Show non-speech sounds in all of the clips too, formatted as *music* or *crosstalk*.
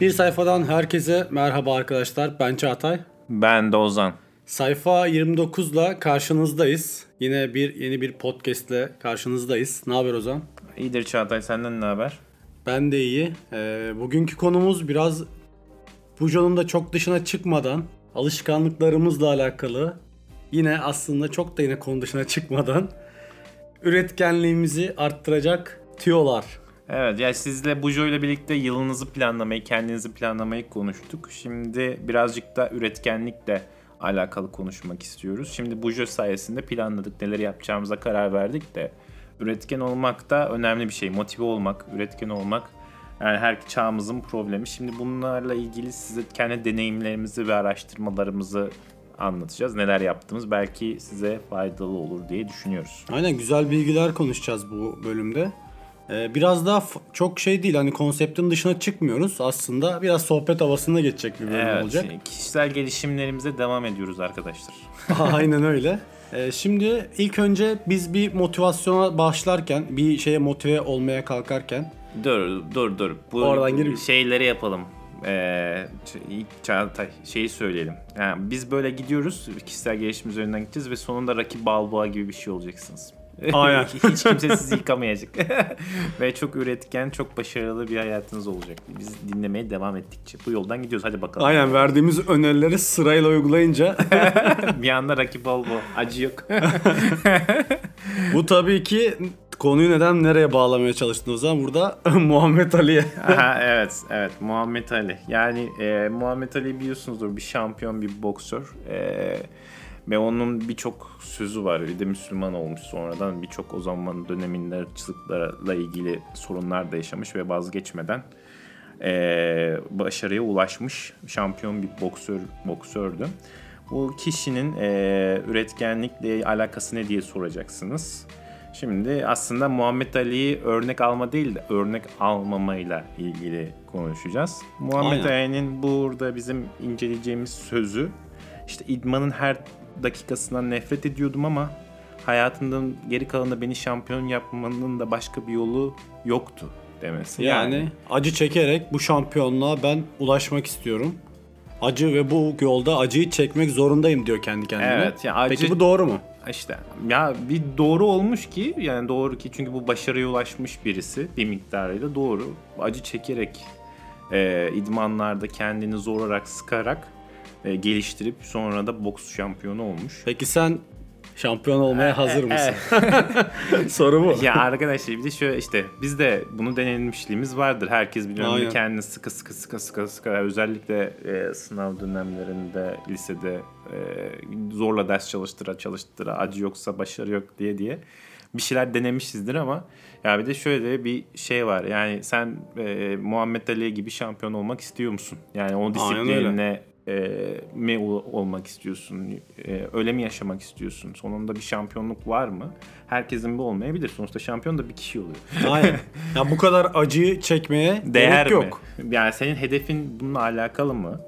Bir sayfadan herkese merhaba arkadaşlar. Ben Çağatay. Ben de Ozan. Sayfa 29 ile karşınızdayız. Yine bir yeni bir podcast ile karşınızdayız. Ne haber Ozan? İyidir Çağatay senden ne haber? Ben de iyi. Ee, bugünkü konumuz biraz Bujo'nun da çok dışına çıkmadan alışkanlıklarımızla alakalı. Yine aslında çok da yine konu dışına çıkmadan üretkenliğimizi arttıracak tüyolar. Evet ya sizle Bujo ile birlikte yılınızı planlamayı, kendinizi planlamayı konuştuk. Şimdi birazcık da üretkenlikle alakalı konuşmak istiyoruz. Şimdi Bujo sayesinde planladık, neler yapacağımıza karar verdik de üretken olmak da önemli bir şey. Motive olmak, üretken olmak yani her çağımızın problemi. Şimdi bunlarla ilgili size kendi deneyimlerimizi ve araştırmalarımızı anlatacağız. Neler yaptığımız belki size faydalı olur diye düşünüyoruz. Aynen güzel bilgiler konuşacağız bu bölümde. Ee, biraz daha çok şey değil hani konseptin dışına çıkmıyoruz. Aslında biraz sohbet havasında geçecek bir bölüm Evet, olacak. kişisel gelişimlerimize devam ediyoruz arkadaşlar. *laughs* Aynen öyle. Ee, şimdi ilk önce biz bir motivasyona başlarken, bir şeye motive olmaya kalkarken Dur dur dur. Bu Oradan gir. şeyleri yapalım. Ee, Çağatay şeyi söyleyelim. Yani biz böyle gidiyoruz. Kişisel gelişim üzerinden gideceğiz ve sonunda rakip Balboa gibi bir şey olacaksınız. Aynen. *laughs* Hiç kimse sizi *laughs* yıkamayacak. ve çok üretken, çok başarılı bir hayatınız olacak. Biz dinlemeye devam ettikçe bu yoldan gidiyoruz. Hadi bakalım. aynen verdiğimiz önerileri sırayla uygulayınca *laughs* bir anda rakip Balboa. Acı yok. bu tabii ki konuyu neden nereye bağlamaya çalıştın o zaman burada Muhammed Ali'ye. Aha, evet, evet. Muhammed Ali. Yani e, Muhammed Ali biliyorsunuzdur bir şampiyon, bir boksör. E, ve onun birçok sözü var. Bir de Müslüman olmuş sonradan. Birçok o zaman döneminde ırkçılıklarla ilgili sorunlar da yaşamış ve vazgeçmeden e, başarıya ulaşmış şampiyon bir boksör boksördü. Bu kişinin e, üretkenlikle alakası ne diye soracaksınız. Şimdi aslında Muhammed Ali'yi örnek alma değil de örnek almamayla ilgili konuşacağız. Muhammed. Ali'nin burada bizim inceleyeceğimiz sözü işte idmanın her dakikasından nefret ediyordum ama hayatımın geri kalanında beni şampiyon yapmanın da başka bir yolu yoktu demesi. Yani acı çekerek bu şampiyonluğa ben ulaşmak istiyorum. Acı ve bu yolda acıyı çekmek zorundayım diyor kendi kendine. Evet, ya acı- Peki bu doğru mu? İşte ya bir doğru olmuş ki yani doğru ki çünkü bu başarıya ulaşmış birisi bir miktarıyla doğru. Acı çekerek e, idmanlarda kendini zorarak sıkarak e, geliştirip sonra da boks şampiyonu olmuş. Peki sen şampiyon olmaya E, hazır mısın? *laughs* Soru bu. ya arkadaşlar bir de şöyle işte bizde bunu denemişliğimiz vardır. Herkes biliyor Aynen. kendini sıkı sıkı sıkı sıkı sıkı özellikle e, sınav dönemlerinde lisede e, zorla ders çalıştıra çalıştıra acı yoksa başarı yok diye diye bir şeyler denemişizdir ama ya bir de şöyle bir şey var. Yani sen e, Muhammed Ali gibi şampiyon olmak istiyor musun? Yani o disiplinine e, mi ol- olmak istiyorsun? E, öyle mi yaşamak istiyorsun? Sonunda bir şampiyonluk var mı? Herkesin bu olmayabilir. Sonuçta şampiyon da bir kişi oluyor. Aynen. *laughs* Ya bu kadar acıyı çekmeye Değer gerek mi? yok. Yani senin hedefin bununla alakalı mı?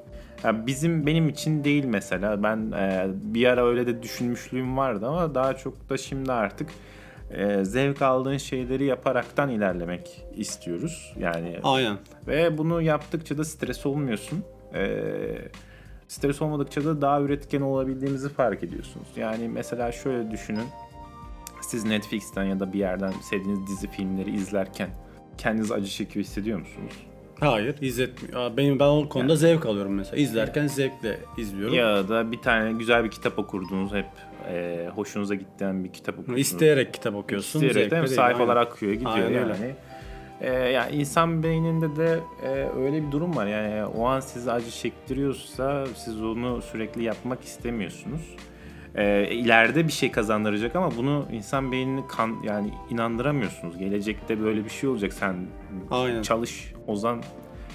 Ya bizim benim için değil mesela. Ben e, bir ara öyle de düşünmüşlüğüm vardı ama daha çok da şimdi artık e, zevk aldığın şeyleri yaparaktan ilerlemek istiyoruz. Yani Aynen. ve bunu yaptıkça da stres olmuyorsun. Ee, stres olmadıkça da daha üretken olabildiğimizi fark ediyorsunuz. Yani mesela şöyle düşünün. Siz Netflix'ten ya da bir yerden sevdiğiniz dizi filmleri izlerken kendiniz acı çekiyor hissediyor musunuz? Hayır izletmiyor. Benim ben o konuda zevk alıyorum mesela. İzlerken zevkle izliyorum. Ya da bir tane güzel bir kitap okurdunuz hep e, hoşunuza giden bir kitap okurdunuz. İsteyerek kitap okuyorsun. İsteyerek değil mi? değil. Sayfalar Aynen. akıyor gidiyor Aynen yani. öyle. Ee, yani insan beyninde de e, öyle bir durum var. Yani o an sizi acı çektiriyorsa siz onu sürekli yapmak istemiyorsunuz. Ee, ileride bir şey kazandıracak ama bunu insan beynini kan yani inandıramıyorsunuz. Gelecekte böyle bir şey olacak. Sen Aynen. çalış, ozan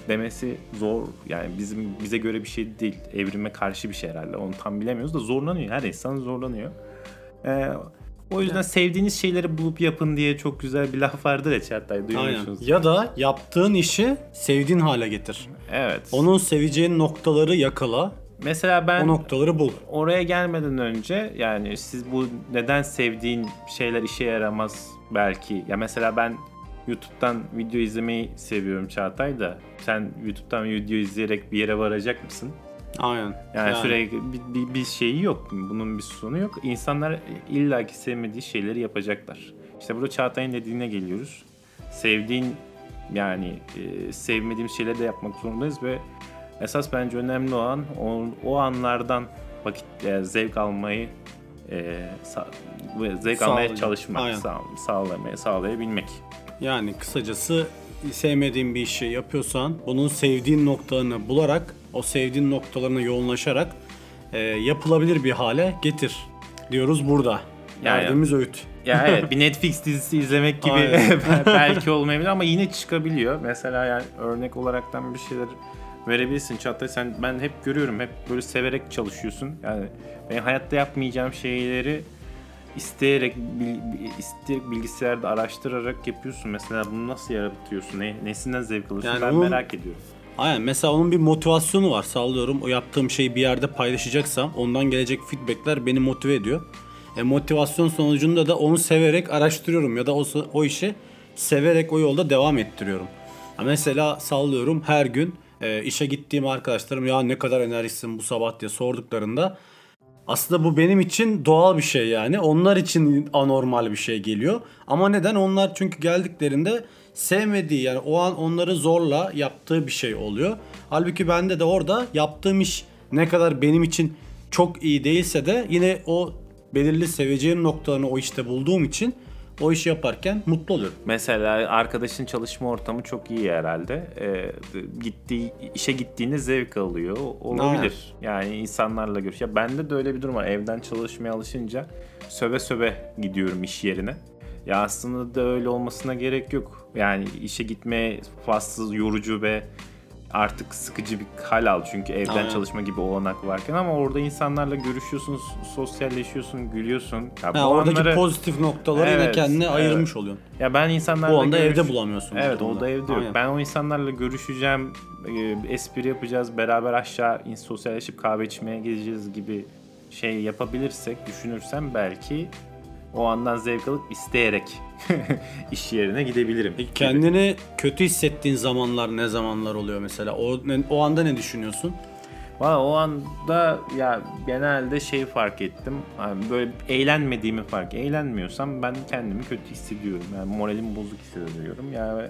demesi zor. Yani bizim bize göre bir şey değil. Evrime karşı bir şey herhalde. Onu tam bilemiyoruz da zorlanıyor. Her insan zorlanıyor. Ee, o yüzden sevdiğiniz şeyleri bulup yapın diye çok güzel bir laf vardır ya Çağatay. Musunuz? Ya da yaptığın işi sevdiğin hale getir. Evet. Onun seveceğin noktaları yakala. Mesela ben O noktaları bul. oraya gelmeden önce yani siz bu neden sevdiğin şeyler işe yaramaz belki. Ya mesela ben YouTube'dan video izlemeyi seviyorum Çağatay da. Sen YouTube'dan video izleyerek bir yere varacak mısın? Aynen. Yani, sürekli bir, bir, bir şeyi yok. Bunun bir sonu yok. İnsanlar illaki sevmediği şeyleri yapacaklar. İşte burada Çağatay'ın dediğine geliyoruz. Sevdiğin yani e, sevmediğimiz şeyleri de yapmak zorundayız ve esas bence önemli olan o, o anlardan vakit e, zevk almayı e, sa- zevk almaya Sağlayacak. çalışmak, Aynen. sağ, sağlamaya, sağlayabilmek. Yani kısacası sevmediğin bir işi yapıyorsan bunun sevdiğin noktalarını bularak o sevdiğin noktalarına yoğunlaşarak e, yapılabilir bir hale getir diyoruz burada. Yani- Verdiğimiz öğüt. Ya evet *laughs* bir Netflix dizisi izlemek gibi *laughs* belki olmayabilir ama yine çıkabiliyor. Mesela yani örnek olaraktan bir şeyler verebilirsin Çağatay. Sen ben hep görüyorum hep böyle severek çalışıyorsun. Yani ben hayatta yapmayacağım şeyleri isteyerek bil- isteyerek bilgisayarda araştırarak yapıyorsun. Mesela bunu nasıl yaratıyorsun? Ne, nesinden zevk alıyorsun? Yani ben merak ediyorum. Aynen mesela onun bir motivasyonu var sallıyorum. O yaptığım şeyi bir yerde paylaşacaksam ondan gelecek feedbackler beni motive ediyor. E, motivasyon sonucunda da onu severek araştırıyorum ya da o, o işi severek o yolda devam ettiriyorum. Ha, mesela sallıyorum her gün e, işe gittiğim arkadaşlarım ya ne kadar enerjiksin bu sabah diye sorduklarında aslında bu benim için doğal bir şey yani. Onlar için anormal bir şey geliyor. Ama neden? Onlar çünkü geldiklerinde sevmediği yani o an onları zorla yaptığı bir şey oluyor. Halbuki bende de orada yaptığım iş ne kadar benim için çok iyi değilse de yine o belirli seveceğim noktalarını o işte bulduğum için o işi yaparken mutlu oluyorum. Mesela arkadaşın çalışma ortamı çok iyi herhalde. Ee, gittiği işe gittiğinde zevk alıyor. Olabilir. Yani insanlarla görüş. Ya bende de öyle bir durum var. Evden çalışmaya alışınca söve söve gidiyorum iş yerine. Ya aslında da öyle olmasına gerek yok. Yani işe gitmeye fazla yorucu ve artık sıkıcı bir hal al çünkü evden Aynen. çalışma gibi olanak varken ama orada insanlarla görüşüyorsun, sosyalleşiyorsun, gülüyorsun. Ya Ha, oradaki anları- pozitif noktaları yine Evet, kendine evet. ayırmış oluyorsun. ya ben insanlarla O anda görüş- evde bulamıyorsun. Evet o da evde yok. Ben o insanlarla görüşeceğim, e, espri yapacağız, beraber aşağı sosyalleşip kahve içmeye gideceğiz gibi şey yapabilirsek, düşünürsem belki o andan zevk alıp isteyerek *laughs* iş yerine gidebilirim. Peki gibi. kendini kötü hissettiğin zamanlar ne zamanlar oluyor mesela? O o anda ne düşünüyorsun? Valla o anda ya genelde şey fark ettim. Yani böyle eğlenmediğimi fark. Eğlenmiyorsam ben kendimi kötü hissediyorum. Yani moralim bozuk hissediyorum. Yani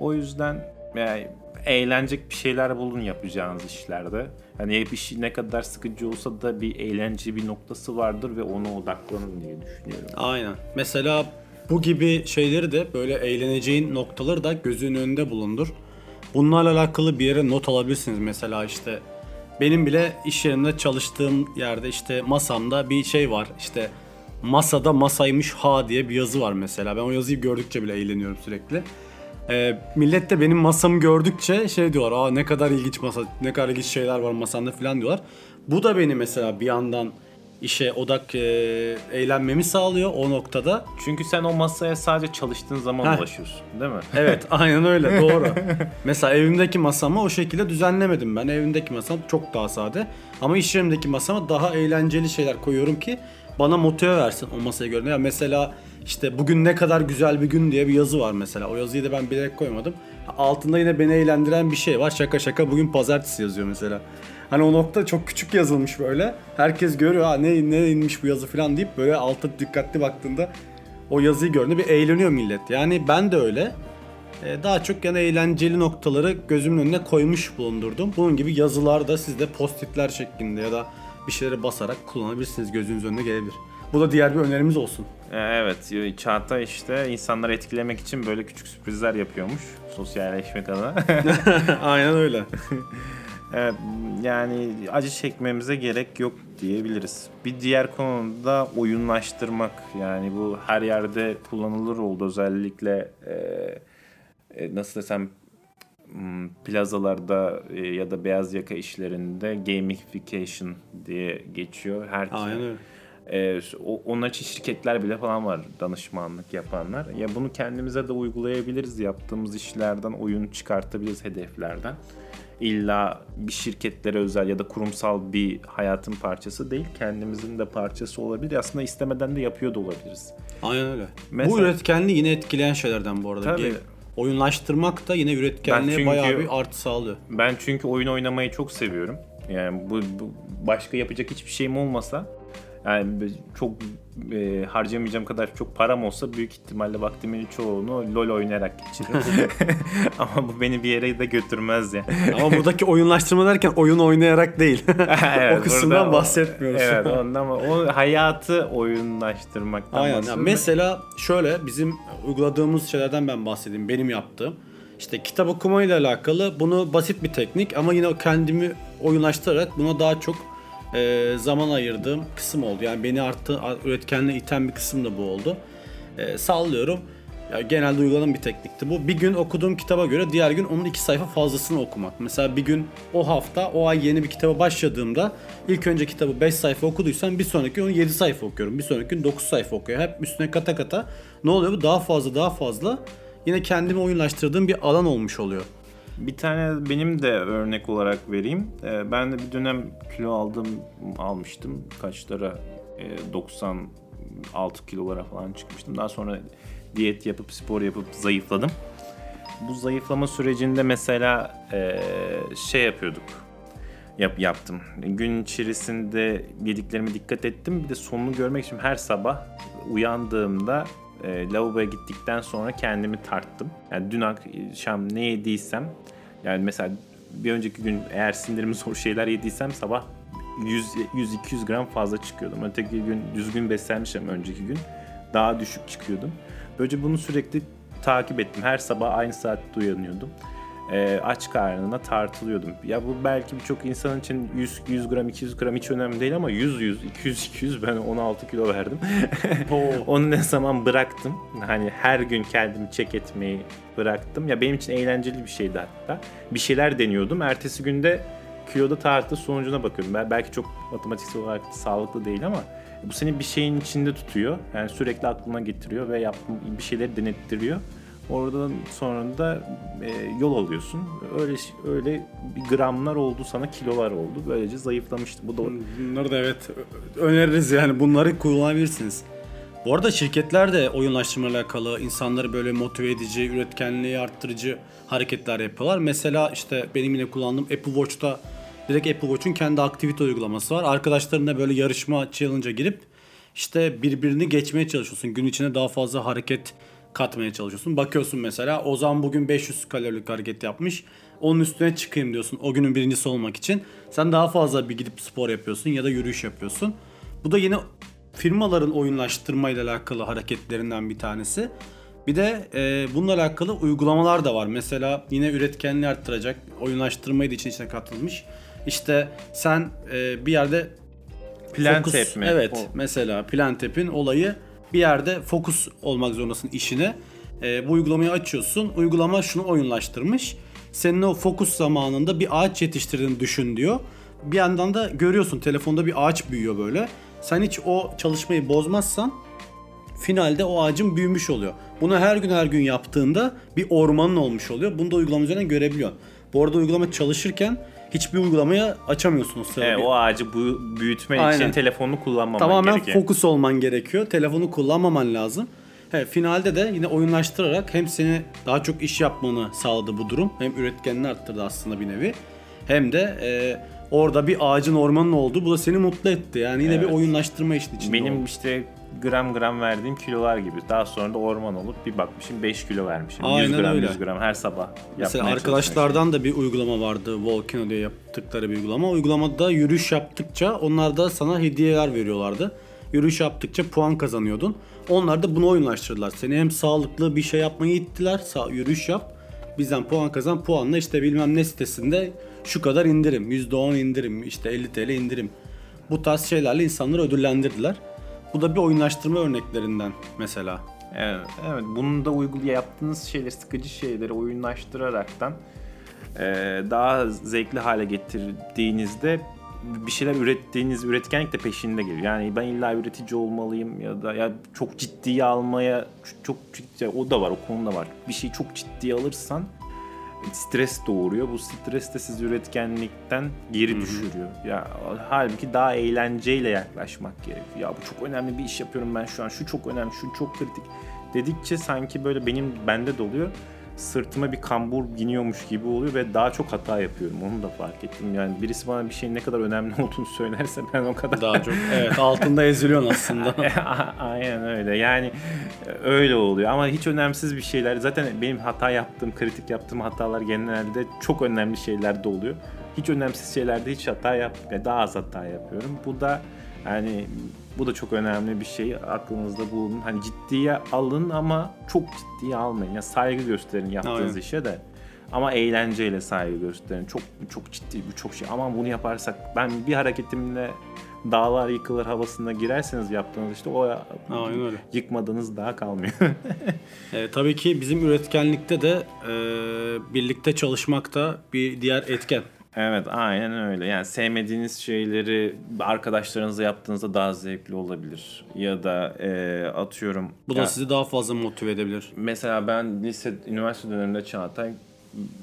o yüzden yani eğlenecek bir şeyler bulun yapacağınız işlerde. Hani hep iş ne kadar sıkıcı olsa da bir eğlence bir noktası vardır ve ona odaklanın diye düşünüyorum. Aynen. Mesela bu gibi şeyleri de böyle eğleneceğin noktaları da gözünün önünde bulundur. Bunlarla alakalı bir yere not alabilirsiniz. Mesela işte benim bile iş yerimde çalıştığım yerde işte masamda bir şey var. İşte masada masaymış ha diye bir yazı var mesela. Ben o yazıyı gördükçe bile eğleniyorum sürekli. Ee, millet de benim masamı gördükçe şey diyorlar. Aa ne kadar ilginç masa, ne kadar ilginç şeyler var masanda falan diyorlar. Bu da beni mesela bir yandan işe odak e, eğlenmemi sağlıyor o noktada. Çünkü sen o masaya sadece çalıştığın zaman Heh. ulaşıyorsun değil mi? *laughs* Evet aynen öyle doğru. Mesela evimdeki masamı o şekilde düzenlemedim ben. Evimdeki masam çok daha sade. Ama iş yerimdeki masama daha eğlenceli şeyler koyuyorum ki bana motive versin o masaya göre. Ya mesela işte bugün ne kadar güzel bir gün diye bir yazı var mesela. O yazıyı da ben bilerek koymadım. Altında yine beni eğlendiren bir şey var. Şaka şaka bugün pazartesi yazıyor mesela. Hani o nokta çok küçük yazılmış böyle. Herkes görüyor ha ne ne inmiş bu yazı falan deyip böyle altta dikkatli baktığında o yazıyı gördüğünde bir eğleniyor millet. Yani ben de öyle. Ee, Daha çok yani eğlenceli noktaları gözümün önüne koymuş bulundurdum. Bunun gibi yazılar da siz de postitler şeklinde ya da bir şeylere basarak kullanabilirsiniz. Gözünüz önüne gelebilir. Bu da diğer bir önerimiz olsun. Ee, Evet, Çağatay işte insanları etkilemek için böyle küçük sürprizler yapıyormuş sosyalleşmek adına. *laughs* *laughs* Aynen öyle. *laughs* evet, yani acı çekmemize gerek yok diyebiliriz. Bir diğer konu da oyunlaştırmak. Yani bu her yerde kullanılır oldu özellikle e, e, nasıl desem plazalarda e, ya da beyaz yaka işlerinde gamification diye geçiyor. Herkes Aynen öyle. o- onun için şirketler bile falan var danışmanlık yapanlar. Ya bunu kendimize de uygulayabiliriz. Yaptığımız işlerden oyun çıkartabiliriz hedeflerden. İlla bir şirketlere özel ya da kurumsal bir hayatın parçası değil. Kendimizin de parçası olabilir. Aslında istemeden de yapıyor da olabiliriz. Aynen öyle. Bu Mesela- üretkenliği yine etkileyen şeylerden bu arada. Tabii. Oyunlaştırmak da yine üretkenliğe çünkü- bayağı bir artı sağlıyor. Ben çünkü oyun oynamayı çok seviyorum. Yani bu, bu başka yapacak hiçbir şeyim olmasa yani çok e, harcayamayacağım kadar çok param olsa büyük ihtimalle vaktimin çoğunu LoL oynayarak geçiririm. *laughs* *laughs* Ama bu beni bir yere de götürmez yani. Ama buradaki oyunlaştırma derken oyun oynayarak değil. *laughs* Evet, o kısımdan o- bahsetmiyoruz. Evet ondan ama o hayatı oyunlaştırmaktan Aynen. Yani mesela şöyle bizim uyguladığımız şeylerden ben bahsedeyim. Benim yaptığım. İşte kitap okumayla alakalı bunu basit bir teknik ama yine kendimi oyunlaştırarak buna daha çok e, zaman ayırdığım kısım oldu. Yani beni arttı üretkenliğe iten bir kısım da bu oldu. E, sallıyorum. Ya genelde uygulanan bir teknikti bu. Bir gün okuduğum kitaba göre diğer gün onun iki sayfa fazlasını okumak. Mesela bir gün o hafta o ay yeni bir kitaba başladığımda ilk önce kitabı 5 sayfa okuduysam bir sonraki gün 7 sayfa okuyorum. Bir sonraki gün 9 sayfa okuyorum. Hep üstüne kata kata. Ne oluyor bu? Daha fazla daha fazla yine kendimi oyunlaştırdığım bir alan olmuş oluyor. Bir tane benim de örnek olarak vereyim. Ee, Ben de bir dönem kilo aldım, almıştım. Kaçlara? Ee, 96 kilolara falan çıkmıştım. Daha sonra diyet yapıp spor yapıp zayıfladım. Bu zayıflama sürecinde mesela ee, şey yapıyorduk. Yap, yaptım. Gün içerisinde yediklerime dikkat ettim. Bir de sonunu görmek için her sabah uyandığımda e, lavaboya gittikten sonra kendimi tarttım. Yani dün akşam ne yediysem yani mesela bir önceki gün eğer sindirimi *laughs* zor şeyler yediysem sabah 100-200 gram fazla çıkıyordum. Öteki gün düzgün beslenmişim önceki gün daha düşük çıkıyordum. Böylece bunu sürekli takip ettim. Her sabah aynı saatte uyanıyordum. Ee, aç karnına tartılıyordum. Ya bu belki birçok insan için 100, 100 gram 200 gram hiç önemli değil ama 100 100 200 200 ben 16 kilo verdim. *laughs* Onu ne zaman bıraktım. Hani her gün kendimi çek etmeyi bıraktım. Ya benim için eğlenceli bir şeydi hatta. Bir şeyler deniyordum. Ertesi günde kiloda tartı sonucuna bakıyorum. Ben belki çok matematiksel olarak sağlıklı değil ama bu seni bir şeyin içinde tutuyor. Yani sürekli aklına getiriyor ve yap, bir şeyleri denettiriyor. Oradan sonra da e, yol alıyorsun. Öyle öyle bir gramlar oldu sana kilolar oldu. Böylece zayıflamıştım. Bu da Bunları da evet öneririz yani bunları kullanabilirsiniz. Bu arada şirketler de oyunlaştırma alakalı insanları böyle motive edici, üretkenliği arttırıcı hareketler yapıyorlar. Mesela işte benim yine kullandığım Apple Watch'ta direkt Apple Watch'un kendi aktivite uygulaması var. Arkadaşlarınla böyle yarışma challenge'a girip işte birbirini geçmeye çalışıyorsun. Gün içinde daha fazla hareket katmaya çalışıyorsun. Bakıyorsun mesela Ozan bugün 500 kalorilik hareket yapmış. Onun üstüne çıkayım diyorsun o günün birincisi olmak için. Sen daha fazla bir gidip spor yapıyorsun ya da yürüyüş yapıyorsun. Bu da yine firmaların oyunlaştırmayla alakalı hareketlerinden bir tanesi. Bir de e, bununla alakalı uygulamalar da var. Mesela yine üretkenliği arttıracak oyunlaştırmayı da için içine katılmış. İşte sen e, bir yerde Plan fokus- tap mi? Evet. O. Mesela plan tap'in olayı bir yerde fokus olmak zorundasın işine. Ee, bu uygulamayı açıyorsun. Uygulama şunu oyunlaştırmış. Senin o fokus zamanında bir ağaç yetiştirdiğini düşün diyor. Bir yandan da görüyorsun telefonda bir ağaç büyüyor böyle. Sen hiç o çalışmayı bozmazsan finalde o ağacın büyümüş oluyor. Bunu her gün her gün yaptığında bir ormanın olmuş oluyor. Bunu da uygulama üzerinden görebiliyorsun. Bu arada uygulama çalışırken hiçbir uygulamaya açamıyorsunuz. E, tabii. o ağacı bu, büyütmen Aynen. için telefonunu kullanmaman Tamamen gerekiyor. fokus olman gerekiyor. Telefonu kullanmaman lazım. He, finalde de yine oyunlaştırarak hem seni daha çok iş yapmanı sağladı bu durum. Hem üretkenliğini arttırdı aslında bir nevi. Hem de e, orada bir ağacın ormanın oldu. Bu da seni mutlu etti. Yani yine Evet. bir oyunlaştırma işin içinde Benim oldu. işte gram gram verdiğim kilolar gibi. Daha sonra da orman olup bir bakmışım 5 kilo vermişim. 100 Aynen gram öyle. 100 gram her sabah Mesela yapmaya arkadaşlardan da bir uygulama vardı. Volcano diye yaptıkları bir uygulama. Uygulamada yürüyüş yaptıkça onlar da sana hediyeler veriyorlardı. Yürüyüş yaptıkça puan kazanıyordun. Onlar da bunu oyunlaştırdılar. Seni hem sağlıklı bir şey yapmayı ittiler. Sağ, yürüyüş yap. Bizden puan kazan. Puanla işte bilmem ne sitesinde şu kadar indirim. %10 indirim. işte 50 TL indirim. Bu tarz şeylerle insanları ödüllendirdiler. Bu da bir oyunlaştırma örneklerinden mesela. Evet, evet. Bunu da uygul yaptığınız şeyleri, sıkıcı şeyleri oyunlaştıraraktan e, daha zevkli hale getirdiğinizde bir şeyler ürettiğiniz üretkenlik de peşinde geliyor. Yani ben illa üretici olmalıyım ya da ya çok ciddiye almaya çok ciddi o da var o konuda var. Bir şeyi çok ciddiye alırsan stres doğuruyor. Bu stres de sizi üretkenlikten geri düşürüyor. Ya halbuki daha eğlenceyle yaklaşmak gerekiyor. Ya bu çok önemli bir iş yapıyorum ben şu an. Şu çok önemli, şu çok kritik dedikçe sanki böyle benim bende de oluyor. Sırtıma bir kambur biniyormuş gibi oluyor ve daha çok hata yapıyorum. Onu da fark ettim. Yani birisi bana bir şeyin ne kadar önemli *laughs* olduğunu söylerse ben o kadar Daha çok. Evet altında eziliyorsun aslında. *laughs* Aynen öyle. Yani e, öyle oluyor ama hiç önemsiz bir şeyler. Zaten benim hata yaptığım, kritik yaptığım hatalar genelde çok önemli şeylerde oluyor. Hiç önemsiz şeylerde hiç hata yap, daha az hata yapıyorum. Bu da yani bu da çok önemli bir şey. Aklınızda bulunun. Hani ciddiye alın ama çok ciddiye almayın. Ya saygı gösterin yaptığınız Aynen. işe de. Ama eğlenceyle saygı gösterin. Çok çok ciddi bu çok şey. Ama bunu yaparsak ben bir hareketimle dağlar yıkılır havasına girerseniz yaptığınız işte o Aynen öyle. yıkmadığınız daha kalmıyor. *laughs* E, tabii ki bizim üretkenlikte de e, birlikte çalışmak da bir diğer etken. Evet aynen öyle. Yani sevmediğiniz şeyleri arkadaşlarınızla yaptığınızda daha zevkli olabilir. Ya da e, atıyorum. Bu da ya- sizi daha fazla motive edebilir. Mesela ben lise, üniversite döneminde Çağatay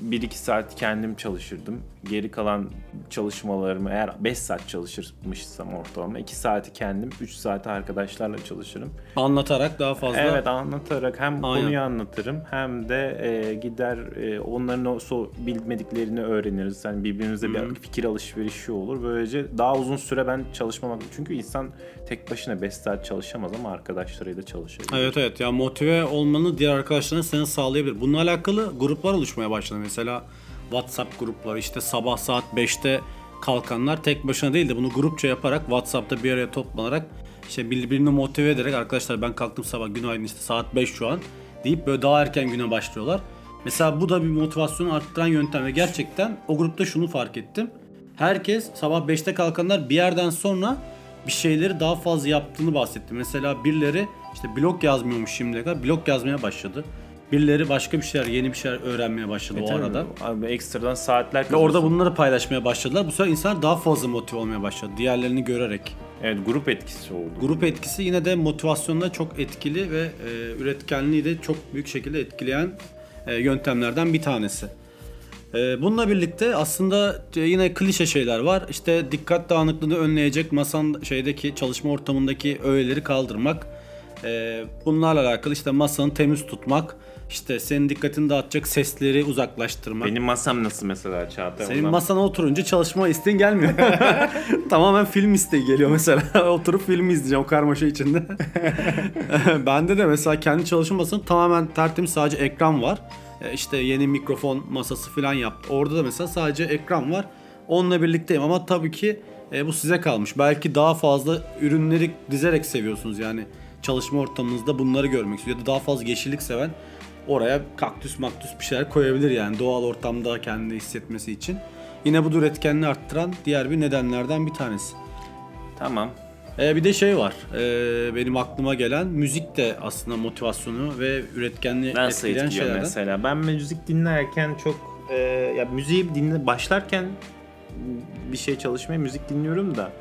1-2 saat kendim çalışırdım. Geri kalan çalışmalarımı eğer 5 saat çalışırmışsam ortalama 2 saati kendim, 3 saati arkadaşlarla çalışırım. Anlatarak daha fazla. Evet anlatarak hem Aynen. konuyu anlatırım hem de e, gider e, onların o so bilmediklerini öğreniriz. Yani birbirimize bir fikir alışverişi olur. Böylece daha uzun süre ben çalışmamak. Çünkü insan tek başına 5 saat çalışamaz ama arkadaşlarıyla çalışabilir. Evet evet ya motive olmanı diğer arkadaşların sana sağlayabilir. Bununla alakalı gruplar oluşmaya başladı. Mesela WhatsApp grupları işte sabah saat 5'te kalkanlar tek başına değil de bunu grupça yaparak WhatsApp'ta bir araya toplanarak işte birbirini motive ederek arkadaşlar ben kalktım sabah günaydın işte saat 5 şu an deyip böyle daha erken güne başlıyorlar. Mesela bu da bir motivasyonu arttıran yöntem ve gerçekten o grupta şunu fark ettim. Herkes sabah 5'te kalkanlar bir yerden sonra bir şeyleri daha fazla yaptığını bahsetti. Mesela birileri işte blog yazmıyormuş şimdiye kadar blog yazmaya başladı. Birileri başka bir şeyler, yeni bir şeyler öğrenmeye başladı o Tabii, arada. Abi ekstradan saatler Ve orada bunları paylaşmaya başladılar. Bu sefer insanlar daha fazla motive olmaya başladı. Diğerlerini görerek. Evet grup etkisi oldu. Grup etkisi yine de motivasyonda çok etkili ve e, üretkenliği de çok büyük şekilde etkileyen e, yöntemlerden bir tanesi. E, bununla birlikte aslında e, yine klişe şeyler var. İşte dikkat dağınıklığını önleyecek masan şeydeki çalışma ortamındaki öğeleri kaldırmak. E, bunlarla alakalı işte masanı temiz tutmak. İşte senin dikkatini dağıtacak sesleri uzaklaştırmak. Benim masam nasıl mesela Çağatay? Senin Ondan- masana oturunca çalışma isteğin gelmiyor. *laughs* Tamamen film isteği geliyor mesela. *laughs* Oturup film izleyeceğim o karmaşa içinde. *laughs* Bende de mesela kendi çalışma masam tamamen tertemiz sadece ekran var. E, İşte yeni mikrofon masası falan yaptı. Orada da mesela sadece ekran var. Onunla birlikteyim ama tabii ki e, bu size kalmış. Belki daha fazla ürünleri dizerek seviyorsunuz yani. Çalışma ortamınızda bunları görmek istiyor. Ya da daha fazla yeşillik seven oraya kaktüs maktüs bir şeyler koyabilir yani doğal ortamda kendini hissetmesi için. Yine bu da üretkenliği arttıran diğer bir nedenlerden bir tanesi. Tamam. Ee, bir de şey var ee, benim aklıma gelen müzik de aslında motivasyonu ve üretkenliği Nasıl etkileyen şeylerden. mesela? Ben müzik dinlerken çok e, ya müziği dinle başlarken bir şey çalışmaya müzik dinliyorum da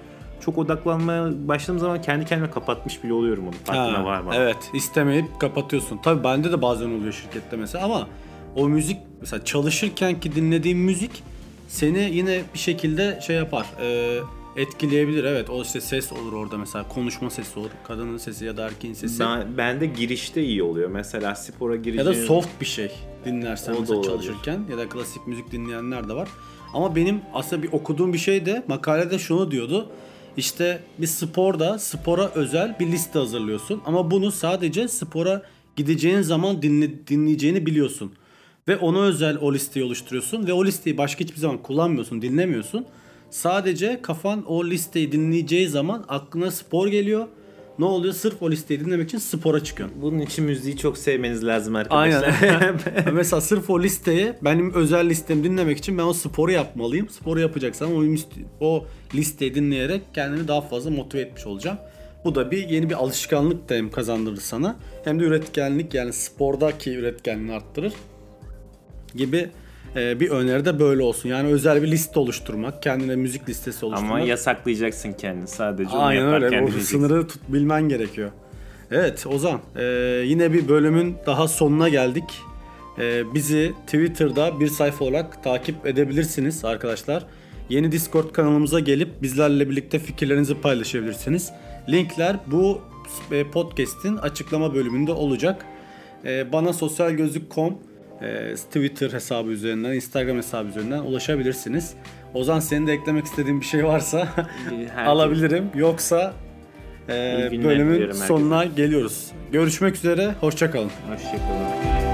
çok odaklanmaya başladığım zaman kendi kendime kapatmış bile oluyorum onu. Farkına var mı? Evet istemeyip kapatıyorsun. Tabii bende de bazen oluyor şirkette mesela ama o müzik mesela çalışırken ki dinlediğin müzik seni yine bir şekilde şey yapar. e, etkileyebilir evet o işte ses olur orada mesela konuşma sesi olur kadının sesi ya da erkeğin sesi Ben, bende girişte iyi oluyor. Mesela spora ya gireceğim. da soft bir şey dinlersen O mesela çalışırken ya da klasik müzik dinleyenler de var. Ama benim aslında bir okuduğum bir şey de makalede şunu diyordu. İşte bir sporda spora özel bir liste hazırlıyorsun ama bunu sadece spora gideceğin zaman dinle, dinleyeceğini biliyorsun. Ve ona özel o listeyi oluşturuyorsun ve o listeyi başka hiçbir zaman kullanmıyorsun, dinlemiyorsun. Sadece kafan o listeyi dinleyeceği zaman aklına spor geliyor. Ne oluyor? Sırf o listeyi dinlemek için spora çıkıyorsun. Bunun için müziği çok sevmeniz lazım arkadaşlar. Aynen. *laughs* *laughs* Mesela sırf o listeyi benim özel listemi dinlemek için ben o sporu yapmalıyım. Sporu yapacaksam o, o listeyi dinleyerek kendimi daha fazla motive etmiş olacağım. Bu da bir yeni bir alışkanlık da hem kazandırır sana hem de üretkenlik yani spordaki üretkenliğini arttırır gibi e, bir öneri de böyle olsun. Yani özel bir liste oluşturmak, kendine müzik listesi oluşturmak. Ama yasaklayacaksın kendini. Sadece onu Aynen öyle. O sınırı tut bilmen gerekiyor. Evet Ozan e, yine bir bölümün daha sonuna geldik. E, bizi Twitter'da bir sayfa olarak takip edebilirsiniz arkadaşlar. Yeni Discord kanalımıza gelip bizlerle birlikte fikirlerinizi paylaşabilirsiniz. Linkler bu e, podcast'in açıklama bölümünde olacak. Bana sosyalgözlük.com e, Twitter hesabı üzerinden, Instagram hesabı üzerinden ulaşabilirsiniz. Ozan senin de eklemek istediğin bir şey varsa *laughs* alabilirim. Yoksa e, bölümün sonuna geliyoruz. Görüşmek üzere, hoşçakalın. Hoşçakalın.